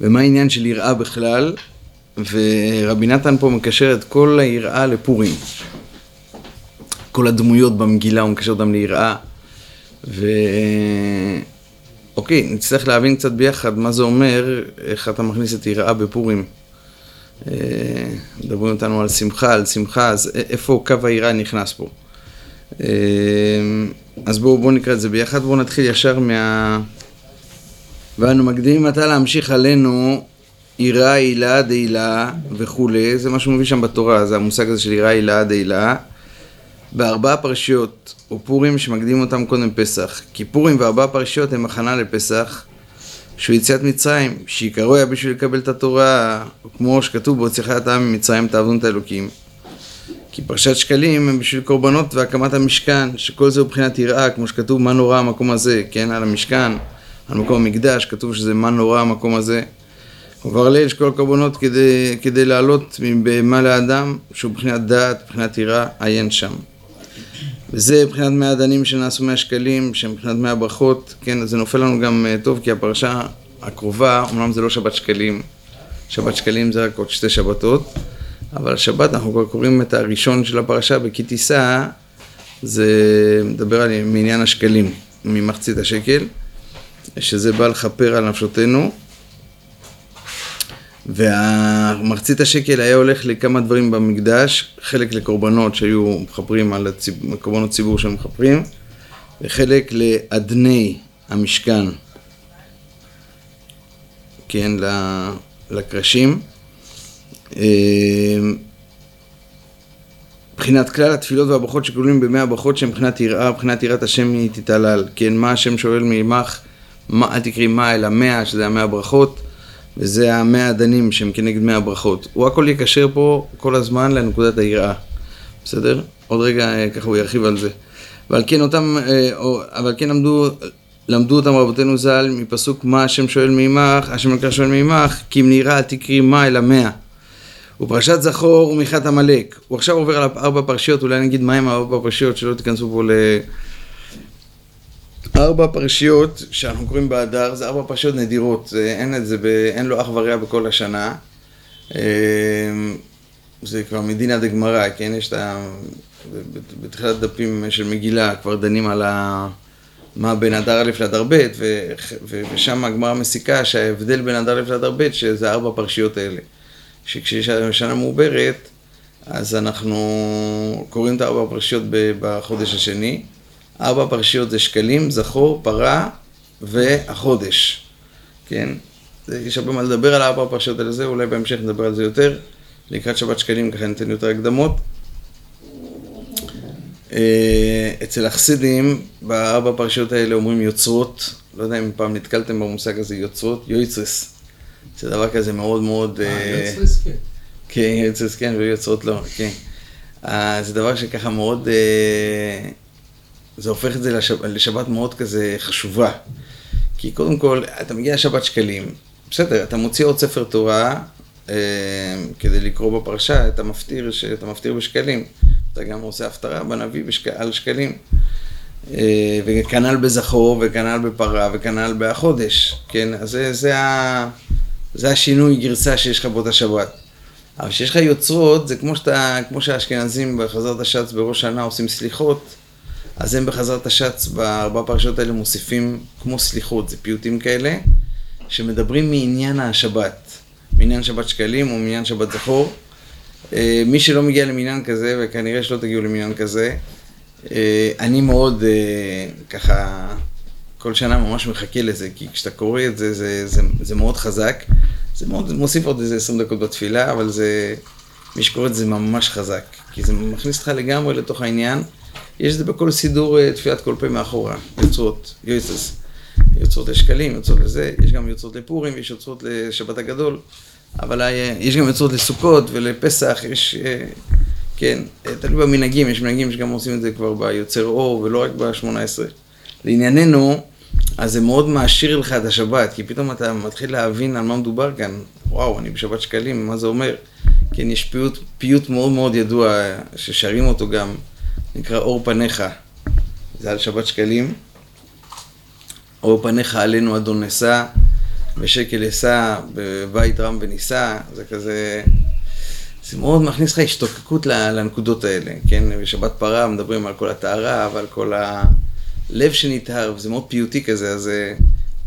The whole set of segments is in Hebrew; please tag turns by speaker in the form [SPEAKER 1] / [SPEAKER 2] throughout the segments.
[SPEAKER 1] ומה העניין של יראה בכלל, ורבי נתן פה מקשר את כל היראה לפורים. כל הדמויות במגילה הוא מקשר אותם ליראה. ו... אוקיי, נצטרך להבין קצת ביחד מה זה אומר, איך אתה מכניס את יראה בפורים. אה, מדברים אותנו על שמחה, על שמחה, אז איפה קו היראה נכנס פה? אה, אז בואו בוא נקרא את זה ביחד, בואו נתחיל ישר מה... ואנו מקדימים עתה להמשיך עלינו יראה, הילה, דהילה וכולי, זה מה שהוא מביא שם בתורה, זה המושג הזה של יראה, הילה, דהילה. בארבעה פרשיות, או פורים שמקדימים אותם קודם פסח. כי פורים וארבעה פרשיות הם הכנה לפסח, שהוא יציאת מצרים, שעיקרו היה בשביל לקבל את התורה, כמו שכתוב בהוצאך את העם ממצרים תעבדון את האלוקים. כי פרשת שקלים הם בשביל קורבנות והקמת המשכן, שכל זה הוא מבחינת יראה, כמו שכתוב מה נורא המקום הזה, כן, על המשכן, על מקום המקדש, כתוב שזה מה נורא המקום הזה. כבר ליל שכל הקורבנות כדי, כדי לעלות מבהמה לאדם, שהוא מבחינת דעת, מבחינת יראה, עיין שם. וזה מבחינת מאה דנים שנעשו מאה שקלים, שמבחינת מאה ברכות, כן, זה נופל לנו גם אה, טוב, כי הפרשה הקרובה, אמנם זה לא שבת שקלים, שבת שקלים זה רק עוד שתי שבתות, אבל השבת אנחנו כבר קוראים את הראשון של הפרשה בכי תישא, זה מדבר על מעניין השקלים, ממחצית השקל, שזה בא לכפר על נפשותנו. ומחצית השקל היה הולך לכמה דברים במקדש, חלק לקורבנות שהיו מכפרים על הציב... קורבנות ציבור שהם מכפרים, וחלק לאדני המשכן, כן, לקרשים. מבחינת כלל התפילות והברכות שכלולים במאה הברכות שהן מבחינת יראה, מבחינת יראת השם היא תתעלל, כן, מה השם שואל מעמך, אל תקראי מה אלא מאה, שזה המאה ברכות. וזה המאה הדנים שהם כנגד מאה הברכות. הוא הכל יקשר פה כל הזמן לנקודת היראה, בסדר? עוד רגע אה, ככה הוא ירחיב על זה. ועל כן אותם, אה, אבל כן למדו, למדו אותם רבותינו ז"ל מפסוק מה השם שואל מעמך, השם לקרא שואל מעמך, כי אם נראה תקרי מה אלא מאה. ופרשת זכור ומיכת עמלק. הוא עכשיו עובר על ארבע פרשיות, אולי נגיד מהם ארבע פרשיות שלא תיכנסו פה ל... ארבע פרשיות שאנחנו קוראים באדר, זה ארבע פרשיות נדירות, אין, את זה ב, אין לו אח ורע בכל השנה. אמ, זה כבר מדינה דגמרא, כן? יש את ה... בתחילת דפים של מגילה כבר דנים על ה... מה בין אדר א' לאדר ב', ו... ושם הגמרא מסיקה שההבדל בין אדר א' לאדר ב', שזה ארבע פרשיות האלה. שכשיש שנה מעוברת, אז אנחנו קוראים את הארבע פרשיות בחודש השני. ארבע פרשיות זה שקלים, זכור, פרה והחודש, כן? יש הרבה מה לדבר על ארבע פרשיות על זה, אולי בהמשך נדבר על זה יותר. לקראת שבת שקלים ככה ניתן יותר הקדמות. אה, אצל החסידים, בארבע פרשיות האלה אומרים יוצרות, לא יודע אם פעם נתקלתם במושג הזה, יוצרות, יויצרס. זה דבר כזה מאוד מאוד...
[SPEAKER 2] אה, אה, יוצרס כן.
[SPEAKER 1] כן, יוצרס כן, ויוצרות לא, כן. זה דבר שככה מאוד... זה הופך את זה לשבת, לשבת מאוד כזה חשובה. כי קודם כל, אתה מגיע לשבת שקלים, בסדר, אתה מוציא עוד ספר תורה אה, כדי לקרוא בפרשה, אתה מפטיר, אתה מפטיר בשקלים. אתה גם עושה הפטרה בנביא בשק, על שקלים. אה, וכנ"ל בזכור, וכנ"ל בפרה, וכנ"ל בחודש, כן? אז זה, זה, ה, זה השינוי גרסה שיש לך באותה שבת. אבל כשיש לך יוצרות, זה כמו, שאתה, כמו שהאשכנזים בחזרת השץ בראש שנה עושים סליחות, אז הם בחזרת השץ בארבע פרשות האלה מוסיפים כמו סליחות, זה פיוטים כאלה, שמדברים מעניין השבת, מעניין שבת שקלים או מעניין שבת זכור. אה, מי שלא מגיע למניין כזה, וכנראה שלא תגיעו למניין כזה, אה, אני מאוד אה, ככה, כל שנה ממש מחכה לזה, כי כשאתה קורא את זה, זה, זה, זה מאוד חזק. זה מאוד, מוסיף עוד איזה 20 דקות בתפילה, אבל זה, מי שקורא את זה ממש חזק, כי זה מכניס אותך לגמרי לתוך העניין. יש את זה בכל סידור אה, תפילת כל פה מאחורה, יוצרות, יוצרס, יוצרות לשקלים, יוצרות לזה, יש גם יוצרות לפורים, יש יוצרות לשבת הגדול, אבל אה, יש גם יוצרות לסוכות ולפסח, יש, אה, כן, תלוי במנהגים, יש מנהגים שגם עושים את זה כבר ביוצר אור ולא רק ב-18. לענייננו, אז זה מאוד מעשיר לך את השבת, כי פתאום אתה מתחיל להבין על מה מדובר כאן. וואו, אני בשבת שקלים, מה זה אומר? כן, יש פיוט, פיוט מאוד מאוד ידוע, ששרים אותו גם. נקרא אור פניך, זה על שבת שקלים. אור פניך עלינו אדון נשא, ושקל אשא בבית רם ונישא, זה כזה... זה מאוד מכניס לך השתוקקות לנקודות האלה, כן? בשבת פרה מדברים על כל הטהרה ועל כל הלב שנטהר, וזה מאוד פיוטי כזה, אז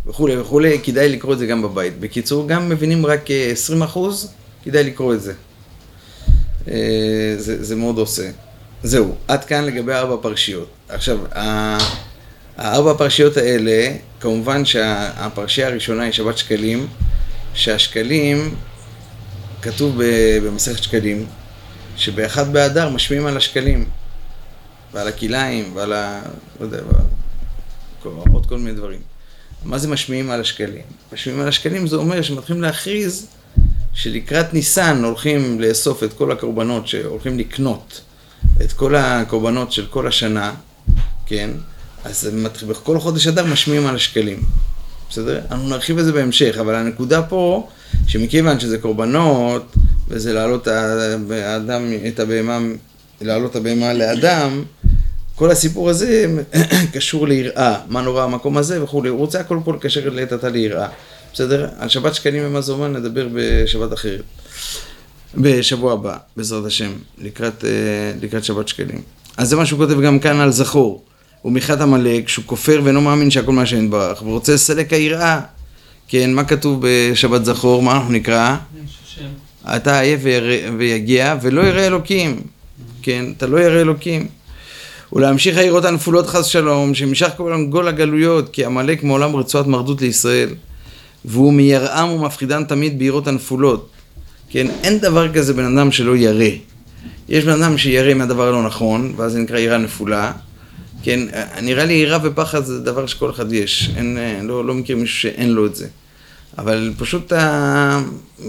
[SPEAKER 1] וכולי וכולי, כדאי לקרוא את זה גם בבית. בקיצור, גם מבינים רק 20 אה, אחוז, כדאי לקרוא את זה. אה, זה, זה מאוד עושה. זהו, עד כאן לגבי ארבע פרשיות. עכשיו, הארבע הפרשיות האלה, כמובן שהפרשייה הראשונה היא שבת שקלים, שהשקלים, כתוב במסכת שקלים, שבאחד באדר משמיעים על השקלים, ועל הכלאיים, ועל ה... לא יודע, עוד כל מיני דברים. מה זה משמיעים על השקלים? משמיעים על השקלים זה אומר שמתחילים להכריז שלקראת ניסן הולכים לאסוף את כל הקורבנות שהולכים לקנות את כל הקורבנות של כל השנה, כן? אז בכל חודש אדר משמיעים על השקלים. בסדר? אנחנו נרחיב את זה בהמשך, אבל הנקודה פה, שמכיוון שזה קורבנות, וזה להעלות האדם, את הבהמה, להעלות הבהמה לאדם, כל הסיפור הזה קשור ליראה, מה נורא המקום הזה וכולי, הוא רוצה הכל פה לקשר לעת עתה ליראה, בסדר? על שבת שקלים ומזומן נדבר בשבת אחרת, בשבוע הבא, בעזרת השם, לקראת, אה, לקראת שבת שקלים. אז זה מה שהוא כותב גם כאן על זכור. ומחד עמלק, שהוא כופר ואינו מאמין שהכל מהשם יתברך, ורוצה לסלק היראה. כן, מה כתוב בשבת זכור? מה אנחנו נקרא? אתה עייף ויגיע, ולא ירא אלוקים. כן, אתה לא ירא אלוקים. ולהמשיך העירות הנפולות חס שלום, שמשך כל גול הגלויות, כי עמלק מעולם רצועת מרדות לישראל. והוא מיראם ומפחידם תמיד בעירות הנפולות. כן, אין דבר כזה בן אדם שלא ירא. יש בן אדם שירא מהדבר הלא נכון, ואז זה נקרא יראה נפולה. כן, נראה לי יראה ופחד זה דבר שכל אחד יש, אין, לא, לא מכיר מישהו שאין לו את זה. אבל פשוט,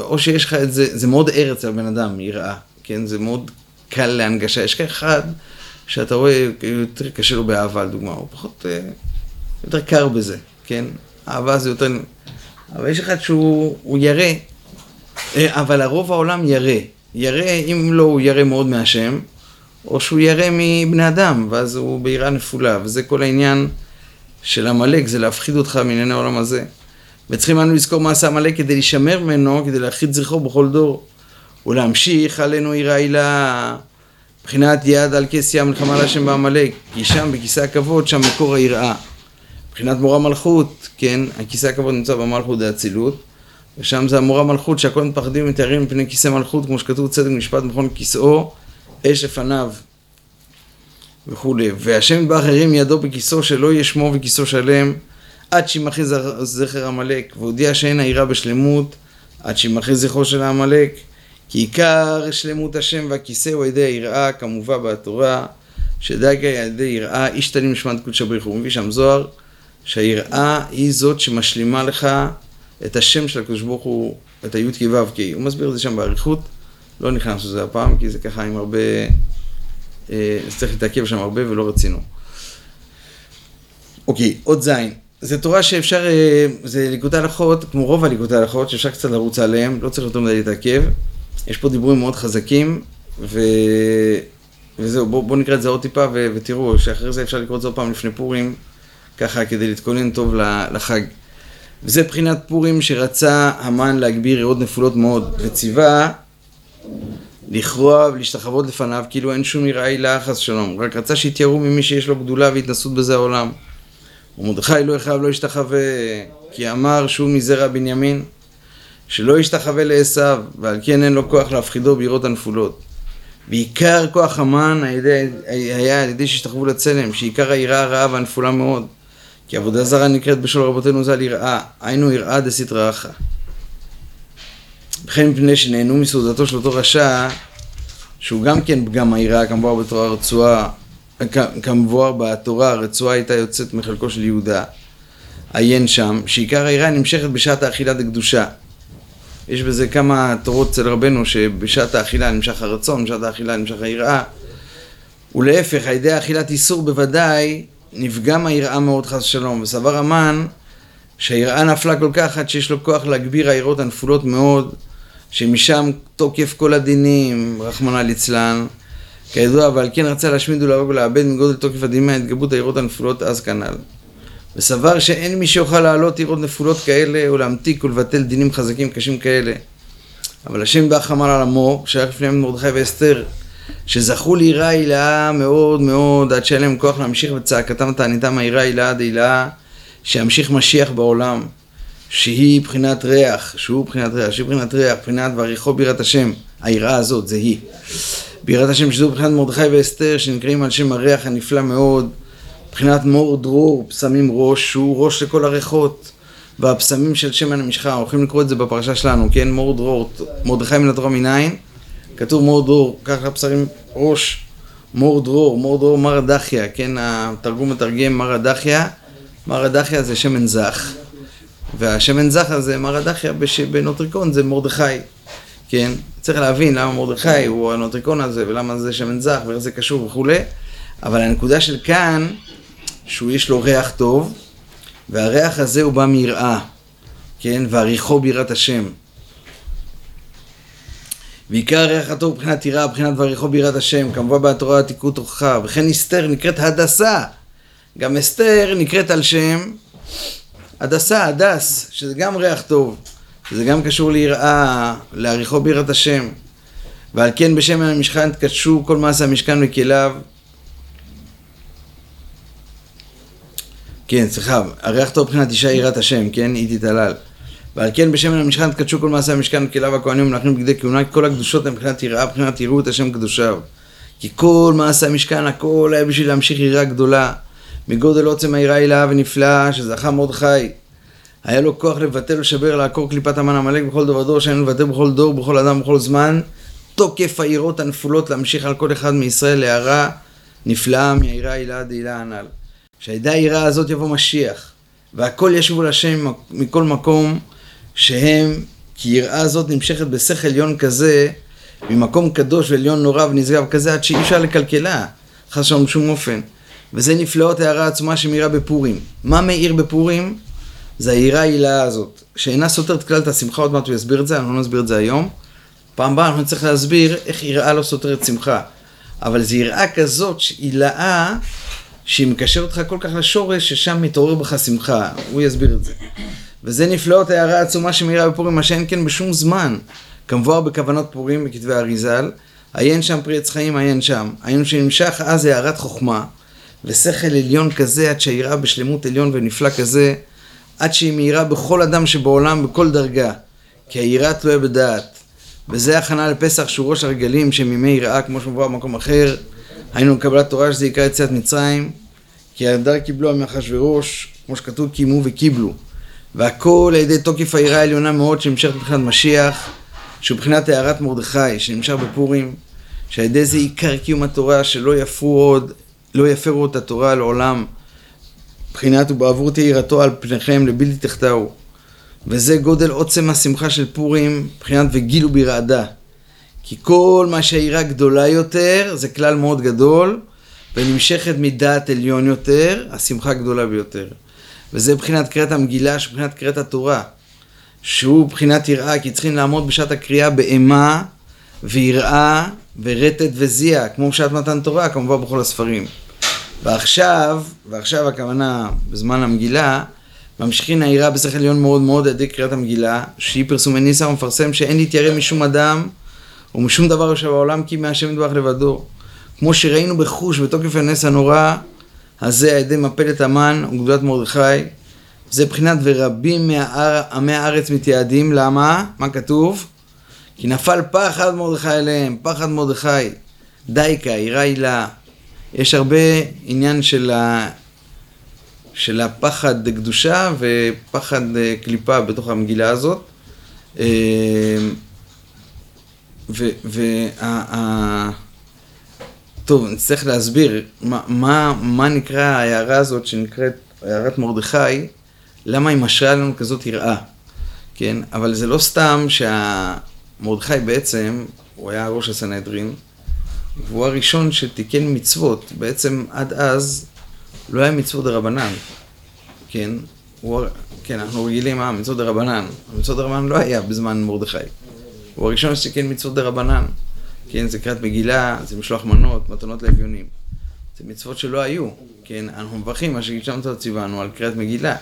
[SPEAKER 1] או שיש לך את זה, זה מאוד ער אצל הבן אדם, יראה, כן, זה מאוד קל להנגשה. יש כאחד שאתה רואה, יותר קשה לו באהבה, לדוגמה, הוא פחות, אה, יותר קר בזה, כן? אהבה זה יותר... אבל יש אחד שהוא ירא, אה, אבל הרוב העולם ירא. ירא, אם לא, הוא ירא מאוד מהשם, או שהוא ירא מבני אדם, ואז הוא ביראה נפולה, וזה כל העניין של עמלק, זה להפחיד אותך מענייני העולם הזה. וצריכים אנו לזכור מה עשה עמלק כדי להישמר ממנו, כדי להכחיד זכרו בכל דור. ולהמשיך עלינו עיר העילה, מבחינת יד על כס ים מלחמה להשם בעמלק, כי שם בכיסא הכבוד, שם מקור היראה. מבחינת מורה מלכות, כן, הכיסא הכבוד נמצא במלכות דאצילות, ושם זה המורה מלכות שהכל מתפחדים ומתארים מפני כיסא מלכות, כמו שכתוב צדק משפט מכון כיסאו, אש לפניו וכולי. והשם יתברך הרים ידו בכיסו שלא יהיה שמו וכיסו שלם עד שימחה זכר עמלק. והודיע שאין העירה בשלמות עד שימחה זכרו של העמלק. כי עיקר שלמות השם והכיסא הוא על ידי היראה כמובא בתורה שדאגה על ידי יראה איש תנים נשמת קודשא בריך הוא. מביא שם זוהר שהיראה היא זאת שמשלימה לך את השם של הקדוש ברוך הוא את הי"ק ו"ק הוא מסביר את זה שם באריכות לא נכנס לזה הפעם, כי זה ככה עם הרבה... אה, אז צריך להתעכב שם הרבה ולא רצינו. אוקיי, עוד זין. זה תורה שאפשר, אה, זה ליקוטי הלכות, כמו רוב הליקוטי הלכות, שאפשר קצת לרוץ עליהם, לא צריך יותר מדי להתעכב. יש פה דיבורים מאוד חזקים, ו... וזהו, בואו בוא נקרא את זה עוד טיפה ו... ותראו שאחרי זה אפשר לקרוא את זה עוד פעם לפני פורים, ככה כדי להתכונן טוב לחג. וזה בחינת פורים שרצה המן להגביר ריאות נפולות מאוד, וציווה לכרוע ולהשתחוות לפניו, כאילו אין שום יראה הילה חס שלום, רק רצה שיתייראו ממי שיש לו גדולה והתנסות בזה העולם. ומרדכי לא יחייב לא ישתחווה, כי אמר שהוא מזרע בנימין, שלא ישתחווה לעשו, ועל כן אין לו כוח להפחידו בירות הנפולות. ועיקר כוח המן היה על ידי שהשתחוו לצלם, שעיקר היראה הרעה והנפולה מאוד. כי עבודה זרה נקראת בשול רבותינו ז"ל יראה, היינו יראה דסתרא אחא. וכן מפני שנהנו מסעודתו של אותו רשע, שהוא גם כן פגם היראה, כמבואר בתורה הרצועה, כמבואר בתורה הרצועה הייתה יוצאת מחלקו של יהודה. עיין שם, שעיקר היראה נמשכת בשעת האכילה דקדושה. יש בזה כמה תורות אצל רבנו שבשעת האכילה נמשך הרצון, בשעת האכילה נמשך היראה. ולהפך, על ידי אכילת איסור בוודאי נפגם היראה מאוד חס ושלום. וסבר המן שהיראה נפלה כל כך עד שיש לו כוח להגביר היראות הנפולות מאוד שמשם תוקף כל הדינים, רחמנא ליצלן, כידוע, ועל כן רצה להשמיד ולהרוג ולאבד מגודל תוקף הדינים מהתגברות העירות הנפולות אז כנ"ל. וסבר שאין מי שיוכל להעלות עירות נפולות כאלה, או להמתיק ולבטל דינים חזקים קשים כאלה. אבל השם בא חמל על עמו, שייך לפניהם מרדכי ואסתר, שזכו ליראה הילאה מאוד מאוד, עד שהיה להם כוח להמשיך בצעקתם ותעניתם היראה הילאה דהילאה, שימשיך משיח בעולם, שהיא בחינת ריח, שהוא בחינת ריח, שהיא בחינת ריח, בחינת ועריכו בירת השם, היראה הזאת, זה היא. בירת השם שזו בחינת מרדכי ואסתר, שנקראים על שם הריח הנפלא מאוד, מבחינת מור דרור, פסמים ראש, שהוא ראש לכל הריחות, והפסמים של שמן המשחה, הולכים לקרוא את זה בפרשה שלנו, כן? מור דרור, מרדכי מן התורה מניין, כתוב מור דרור, ככה פסרים ראש, מור דרור, מור דרור מר הדחיה, כן? התרגום מתרגם מר הדחיה, מירא דכיא זה שמן זך, והשמן זך הזה, מירא דכיא בנוטריקון זה מרדכי, כן? צריך להבין למה מרדכי הוא הנוטריקון הזה, ולמה זה שמן זך, ואיך זה קשור וכולי, אבל הנקודה של כאן, שהוא יש לו ריח טוב, והריח הזה הוא בא מיראה, כן? והריחו ביראת השם. ועיקר הריח הטוב מבחינת יראה, מבחינת והריחו ביראת השם, כמובן בתורה תקעו תוכחה, וכן אסתר נקראת הדסה. גם אסתר נקראת על שם הדסה, הדס, שזה גם ריח טוב, שזה גם קשור ליראה, לעריכו בירת השם. ועל כן בשם המשכן תקדשו כל מעשה המשכן וכליו, כן, סליחה, הריח טוב מבחינת אישה יראת השם, כן? היא תתעלל. ועל כן בשמן המשכן תקדשו כל מעשה המשכן כליו הכהנים ומלאכים בגדי כהונה, כל הקדושות הן מבחינת יראה, מבחינת יראו את השם קדושיו. כי כל מעשה המשכן, הכל היה בשביל להמשיך יראה גדולה. מגודל עוצם היראה הילאה ונפלאה, שזכה מרדכי. היה לו כוח לבטל ולשבר, לעקור קליפת המן עמלק בכל דור ודור, שהיינו לבטל בכל דור, בכל אדם, בכל זמן. תוקף היראות הנפולות להמשיך על כל אחד מישראל להערה נפלאה מהיראה הילאה דהילה הנ"ל. שהידי היראה הזאת יבוא משיח, והכל ישובו להשם מכל מקום שהם, כי יראה הזאת נמשכת בשכל עליון כזה, ממקום קדוש ועליון נורא ונשגב כזה, עד שאי אפשר לקלקלה, חס ושלום בשום אופן. וזה נפלאות הערה עצומה שמאירה בפורים. מה מאיר בפורים? זה היראה ההילאה הזאת, שאינה סותרת כלל את השמחה, עוד מעט הוא יסביר את זה, אנחנו לא נסביר את זה היום. פעם הבאה אנחנו נצטרך להסביר איך יראה לא סותרת שמחה. אבל זו יראה כזאת, הילאה שהיא מקשרת אותך כל כך לשורש, ששם מתעורר בך שמחה. הוא יסביר את זה. וזה נפלאות הערה עצומה שמאירה בפורים, מה שאין כן בשום זמן. כמבואר בכוונות פורים בכתבי אריזל, עיין שם פרי עץ חיים, עיין שם. היינו שנמשך אז הערת חוכמה, ושכל עליון כזה, עד שהיראה בשלמות עליון ונפלא כזה, עד שהיא מאירה בכל אדם שבעולם, בכל דרגה. כי היראה תלויה בדעת. וזה הכנה לפסח שהוא ראש הרגלים, שמימי יראה, כמו שמבואר במקום אחר. היינו קבלת תורה שזה עיקר יציאת מצרים, כי הדר קיבלו מאחשוורוש, כמו שכתוב קיימו וקיבלו. והכל על ידי תוקף היראה העליונה מאוד שנמשכת מבחינת משיח, שהוא מבחינת הערת מרדכי, שנמשך בפורים, שעל ידי זה עיקר קיום התורה, שלא יפרו עוד, לא יפרו את התורה לעולם, מבחינת ובעבור תהיה יראתו על פניכם לבלתי תחתהו. וזה גודל עוצם השמחה של פורים, מבחינת וגילו ברעדה. כי כל מה שהעירה גדולה יותר, זה כלל מאוד גדול, ונמשכת מדעת עליון יותר, השמחה גדולה ביותר. וזה מבחינת קריאת המגילה, שבחינת קריאת התורה. שהוא מבחינת יראה, כי צריכים לעמוד בשעת הקריאה באימה ויראה ורטט וזיע, כמו בשעת מתן תורה, כמובן בכל הספרים. ועכשיו, ועכשיו הכוונה בזמן המגילה, ממשיכין היראה בשכל עליון מאוד מאוד על ידי קריאת המגילה, שהיא פרסומי ניסה ומפרסם שאין להתיירא משום אדם ומשום דבר שבעולם כי מהשם ידבח לבדו. כמו שראינו בחוש בתוקף הנס הנורא הזה על ידי מפלת המן וגדולת מרדכי, זה בחינת ורבים מעמי הארץ מתייעדים, למה? מה כתוב? כי נפל פחד מרדכי אליהם, פחד מרדכי, דייקה, יראה הילה. יש הרבה עניין של, ה... של הפחד קדושה ופחד קליפה בתוך המגילה הזאת. ו... וה... טוב, נצטרך להסביר מה, מה, מה נקרא ההערה הזאת שנקראת הערת מרדכי, למה היא משרה לנו כזאת יראה, כן? אבל זה לא סתם שהמרדכי בעצם, הוא היה ראש הסנהדרין, והוא הראשון שתיקן מצוות. בעצם עד אז לא היה מצוות דרבנן, כן? הוא, כן, אנחנו רגילים, אה, מצוות דרבנן. מצוות דרבנן לא היה בזמן מרדכי. הוא הראשון שתיקן מצוות דרבנן. כן, זה קריאת מגילה, זה משלוח מנות, מתנות לאביונים. זה מצוות שלא היו, כן? אנחנו מברכים מה שגישמת ציוונו על קריאת מגילה,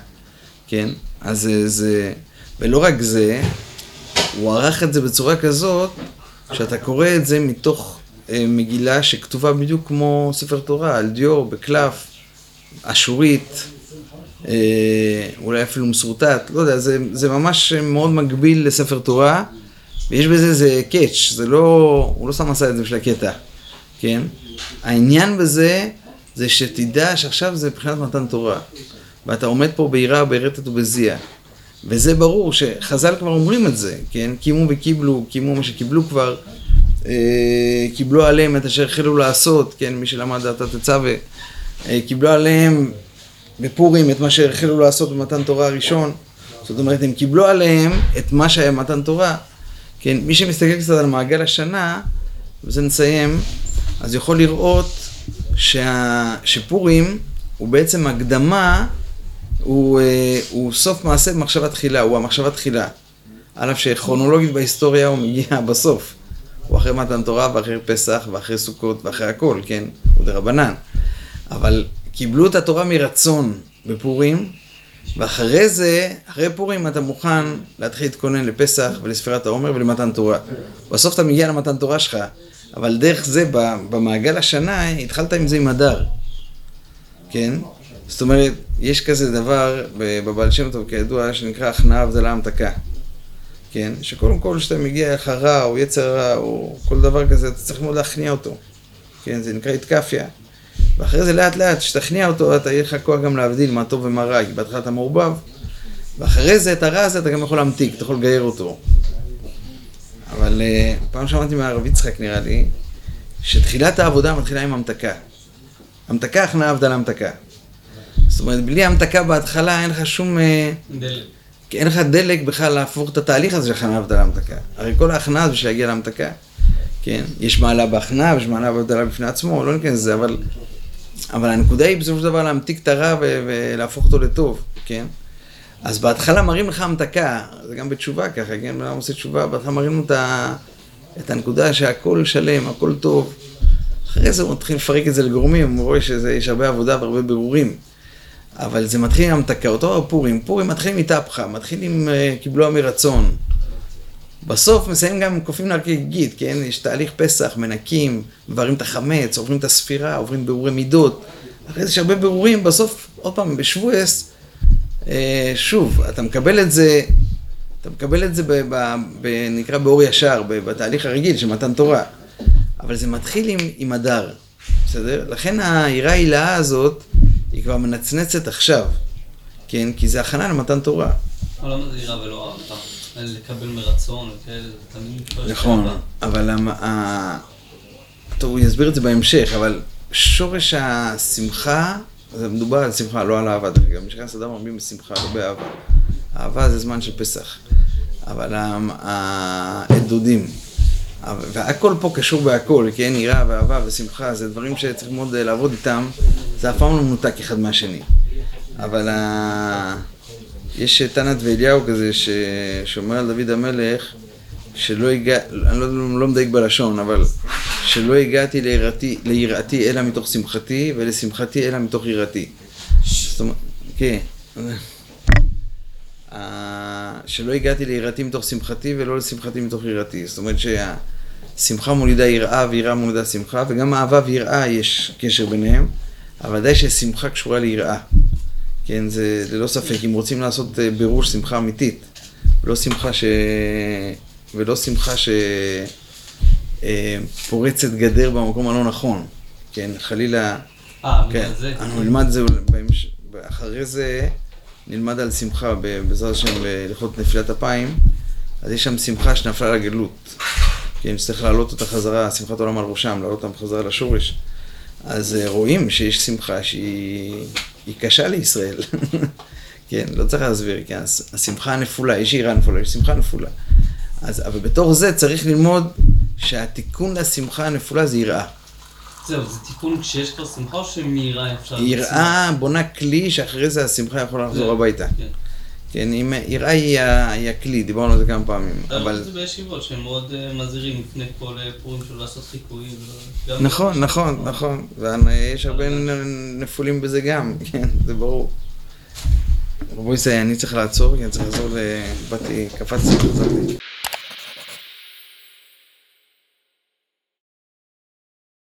[SPEAKER 1] כן? אז זה, זה... ולא רק זה, הוא ערך את זה בצורה כזאת, שאתה קורא את זה מתוך אה, מגילה שכתובה בדיוק כמו ספר תורה, על דיו, בקלף, אשורית, אה, אולי אפילו מסורטט, לא יודע, זה, זה ממש מאוד מגביל לספר תורה, ויש בזה איזה קאץ', זה לא, הוא לא סתם עשה את זה בשביל הקטע, כן? העניין בזה, זה שתדע שעכשיו זה מבחינת מתן תורה, ואתה עומד פה ביראה, ברטט ובזיע. וזה ברור שחז"ל כבר אומרים את זה, כן? קימו וקיבלו, קימו מה שקיבלו כבר, אה, קיבלו עליהם את אשר החלו לעשות, כן? מי שלמד דעת התצווה, אה, קיבלו עליהם בפורים את מה שהחלו לעשות במתן תורה הראשון. זאת אומרת, הם קיבלו עליהם את מה שהיה במתן תורה. כן, מי שמסתכל קצת על מעגל השנה, ובזה נסיים, אז יכול לראות שה... שפורים הוא בעצם הקדמה, הוא, אה, הוא סוף מעשה במחשבה תחילה, הוא המחשבה תחילה. על אף שכרונולוגית בהיסטוריה הוא מגיע בסוף. הוא אחרי מתן תורה ואחרי פסח ואחרי סוכות ואחרי הכל, כן? הוא דרבנן. אבל קיבלו את התורה מרצון בפורים, ואחרי זה, אחרי פורים אתה מוכן להתחיל להתכונן לפסח ולספירת העומר ולמתן תורה. בסוף אתה מגיע למתן תורה שלך, אבל דרך זה, במעגל השנה, התחלת עם זה עם הדר. כן? זאת אומרת, יש כזה דבר בבעל שם טוב, כידוע, שנקרא הכנעה הבדלה המתקה. כן? שקודם כל כשאתה מגיע לך רע או יצר רע או כל דבר כזה, אתה צריך מאוד להכניע אותו. כן? זה נקרא התקפיה. ואחרי זה לאט לאט, כשתכניע אותו, אתה יהיה לך כוח גם להבדיל מה טוב ומה רע, כי בהתחלה אתה מעורבב, ואחרי זה, את הרע הזה אתה גם יכול להמתיק, אתה יכול לגייר אותו. אבל uh, פעם שמעתי מהרב יצחק, נראה לי, שתחילת העבודה מתחילה עם המתקה. המתקה, הכנעה עבדה להמתקה. זאת אומרת, בלי המתקה בהתחלה אין לך שום... אה, דלק. אין לך דלק בכלל להפוך את התהליך הזה של הכנעה עבדה להמתקה. הרי כל ההכנעה זה בשביל להגיע להמתקה. כן, יש מעלה בהכנעה ויש מעלה בהבדלה בפני עצמו, לא ניכנס לזה, אבל אבל הנקודה היא בסופו של דבר להמתיק את הרע ולהפוך אותו לטוב, כן? אז בהתחלה מראים לך המתקה, זה גם בתשובה ככה, כן? בן עושה תשובה, בהתחלה מראים לנו את הנקודה שהכל שלם, הכל טוב. אחרי זה הוא מתחיל לפרק את זה לגורמים, הוא רואה שיש הרבה עבודה והרבה בירורים. אבל זה מתחיל עם המתקה, אותו פורים, פורים מתחיל מתהפכה, מתחיל עם uh, קיבלו מרצון. בסוף מסיים גם קופים לערכי גיד, כן? יש תהליך פסח, מנקים, מבררים את החמץ, עוברים את הספירה, עוברים בירורי מידות. אחרי זה יש הרבה בירורים, בסוף, עוד פעם, בשבועס, אה, שוב, אתה מקבל את זה, אתה מקבל את זה, ב, ב, ב, נקרא באור ישר, בתהליך הרגיל של מתן תורה. אבל זה מתחיל עם, עם הדר, בסדר? לכן העירה ההילאה הזאת, היא כבר מנצנצת עכשיו, כן? כי זה הכנה למתן תורה.
[SPEAKER 2] למה זה עירה ולא לקבל מרצון וכאלה, תמיד
[SPEAKER 1] נכון, אבל טוב, הוא יסביר את זה בהמשך, אבל שורש השמחה, זה מדובר על שמחה, לא על אהבה, דרך אגב. משכן סדר מרבים בשמחה, לא באהבה. אהבה זה זמן של פסח. אבל הדודים, והכל פה קשור בהכל, כן? יראה ואהבה ושמחה, זה דברים שצריך מאוד לעבוד איתם, זה אף פעם לא מנותק אחד מהשני. אבל יש תנת ואליהו כזה שאומר על דוד המלך שלא הגע... אני לא, לא מדייק בלשון, אבל שלא הגעתי ליראתי, ליראתי אלא מתוך שמחתי ולשמחתי אלא מתוך יראתי. זאת אומרת, כן. שלא הגעתי ליראתי מתוך שמחתי ולא לשמחתי מתוך יראתי. זאת אומרת שהשמחה מולידה יראה ויראה מולידה שמחה וגם אהבה ויראה יש קשר ביניהם, אבל ודאי ששמחה קשורה ליראה. כן, זה ללא ספק, אם רוצים לעשות אה, בירור שמחה אמיתית, ולא שמחה ש... ולא שמחה שפורצת אה, גדר במקום הלא נכון, כן, חלילה,
[SPEAKER 2] אה, כן, זה...
[SPEAKER 1] אנחנו נלמד את זה, בהמש... אחרי זה נלמד על שמחה, בעזרת השם, בהלכות נפילת אפיים, אז יש שם שמחה שנפלה לגלות, כן, שצריך להעלות אותה חזרה, שמחת עולם על ראשם, להעלות אותם חזרה לשורש. אז אה, רואים שיש שמחה שהיא קשה לישראל. כן, לא צריך להסביר, כן, השמחה הנפולה, יש עירה נפולה, יש שמחה נפולה. אז, אבל בתור זה צריך ללמוד שהתיקון לשמחה הנפולה זה יראה.
[SPEAKER 2] זהו, זה תיקון כשיש כבר שמחה או שמיראה אפשר...
[SPEAKER 1] יראה בונה כלי שאחרי זה השמחה יכולה לחזור הביתה. כן. כן, אם יראה היא הכלי, דיברנו על זה כמה פעמים,
[SPEAKER 2] אבל...
[SPEAKER 1] אבל...
[SPEAKER 2] זה בישיבות שהם מאוד אה, מזהירים לפני כל אה, פורים שלו לעשות חיקויים. גם-
[SPEAKER 1] נכון, נכון, נכון, ויש הרבה נפולים בזה גם, כן, זה ברור. רבו ישראל, אני צריך לעצור, כי אני צריך לעזור ל... באתי, קפצתי, חזרתי.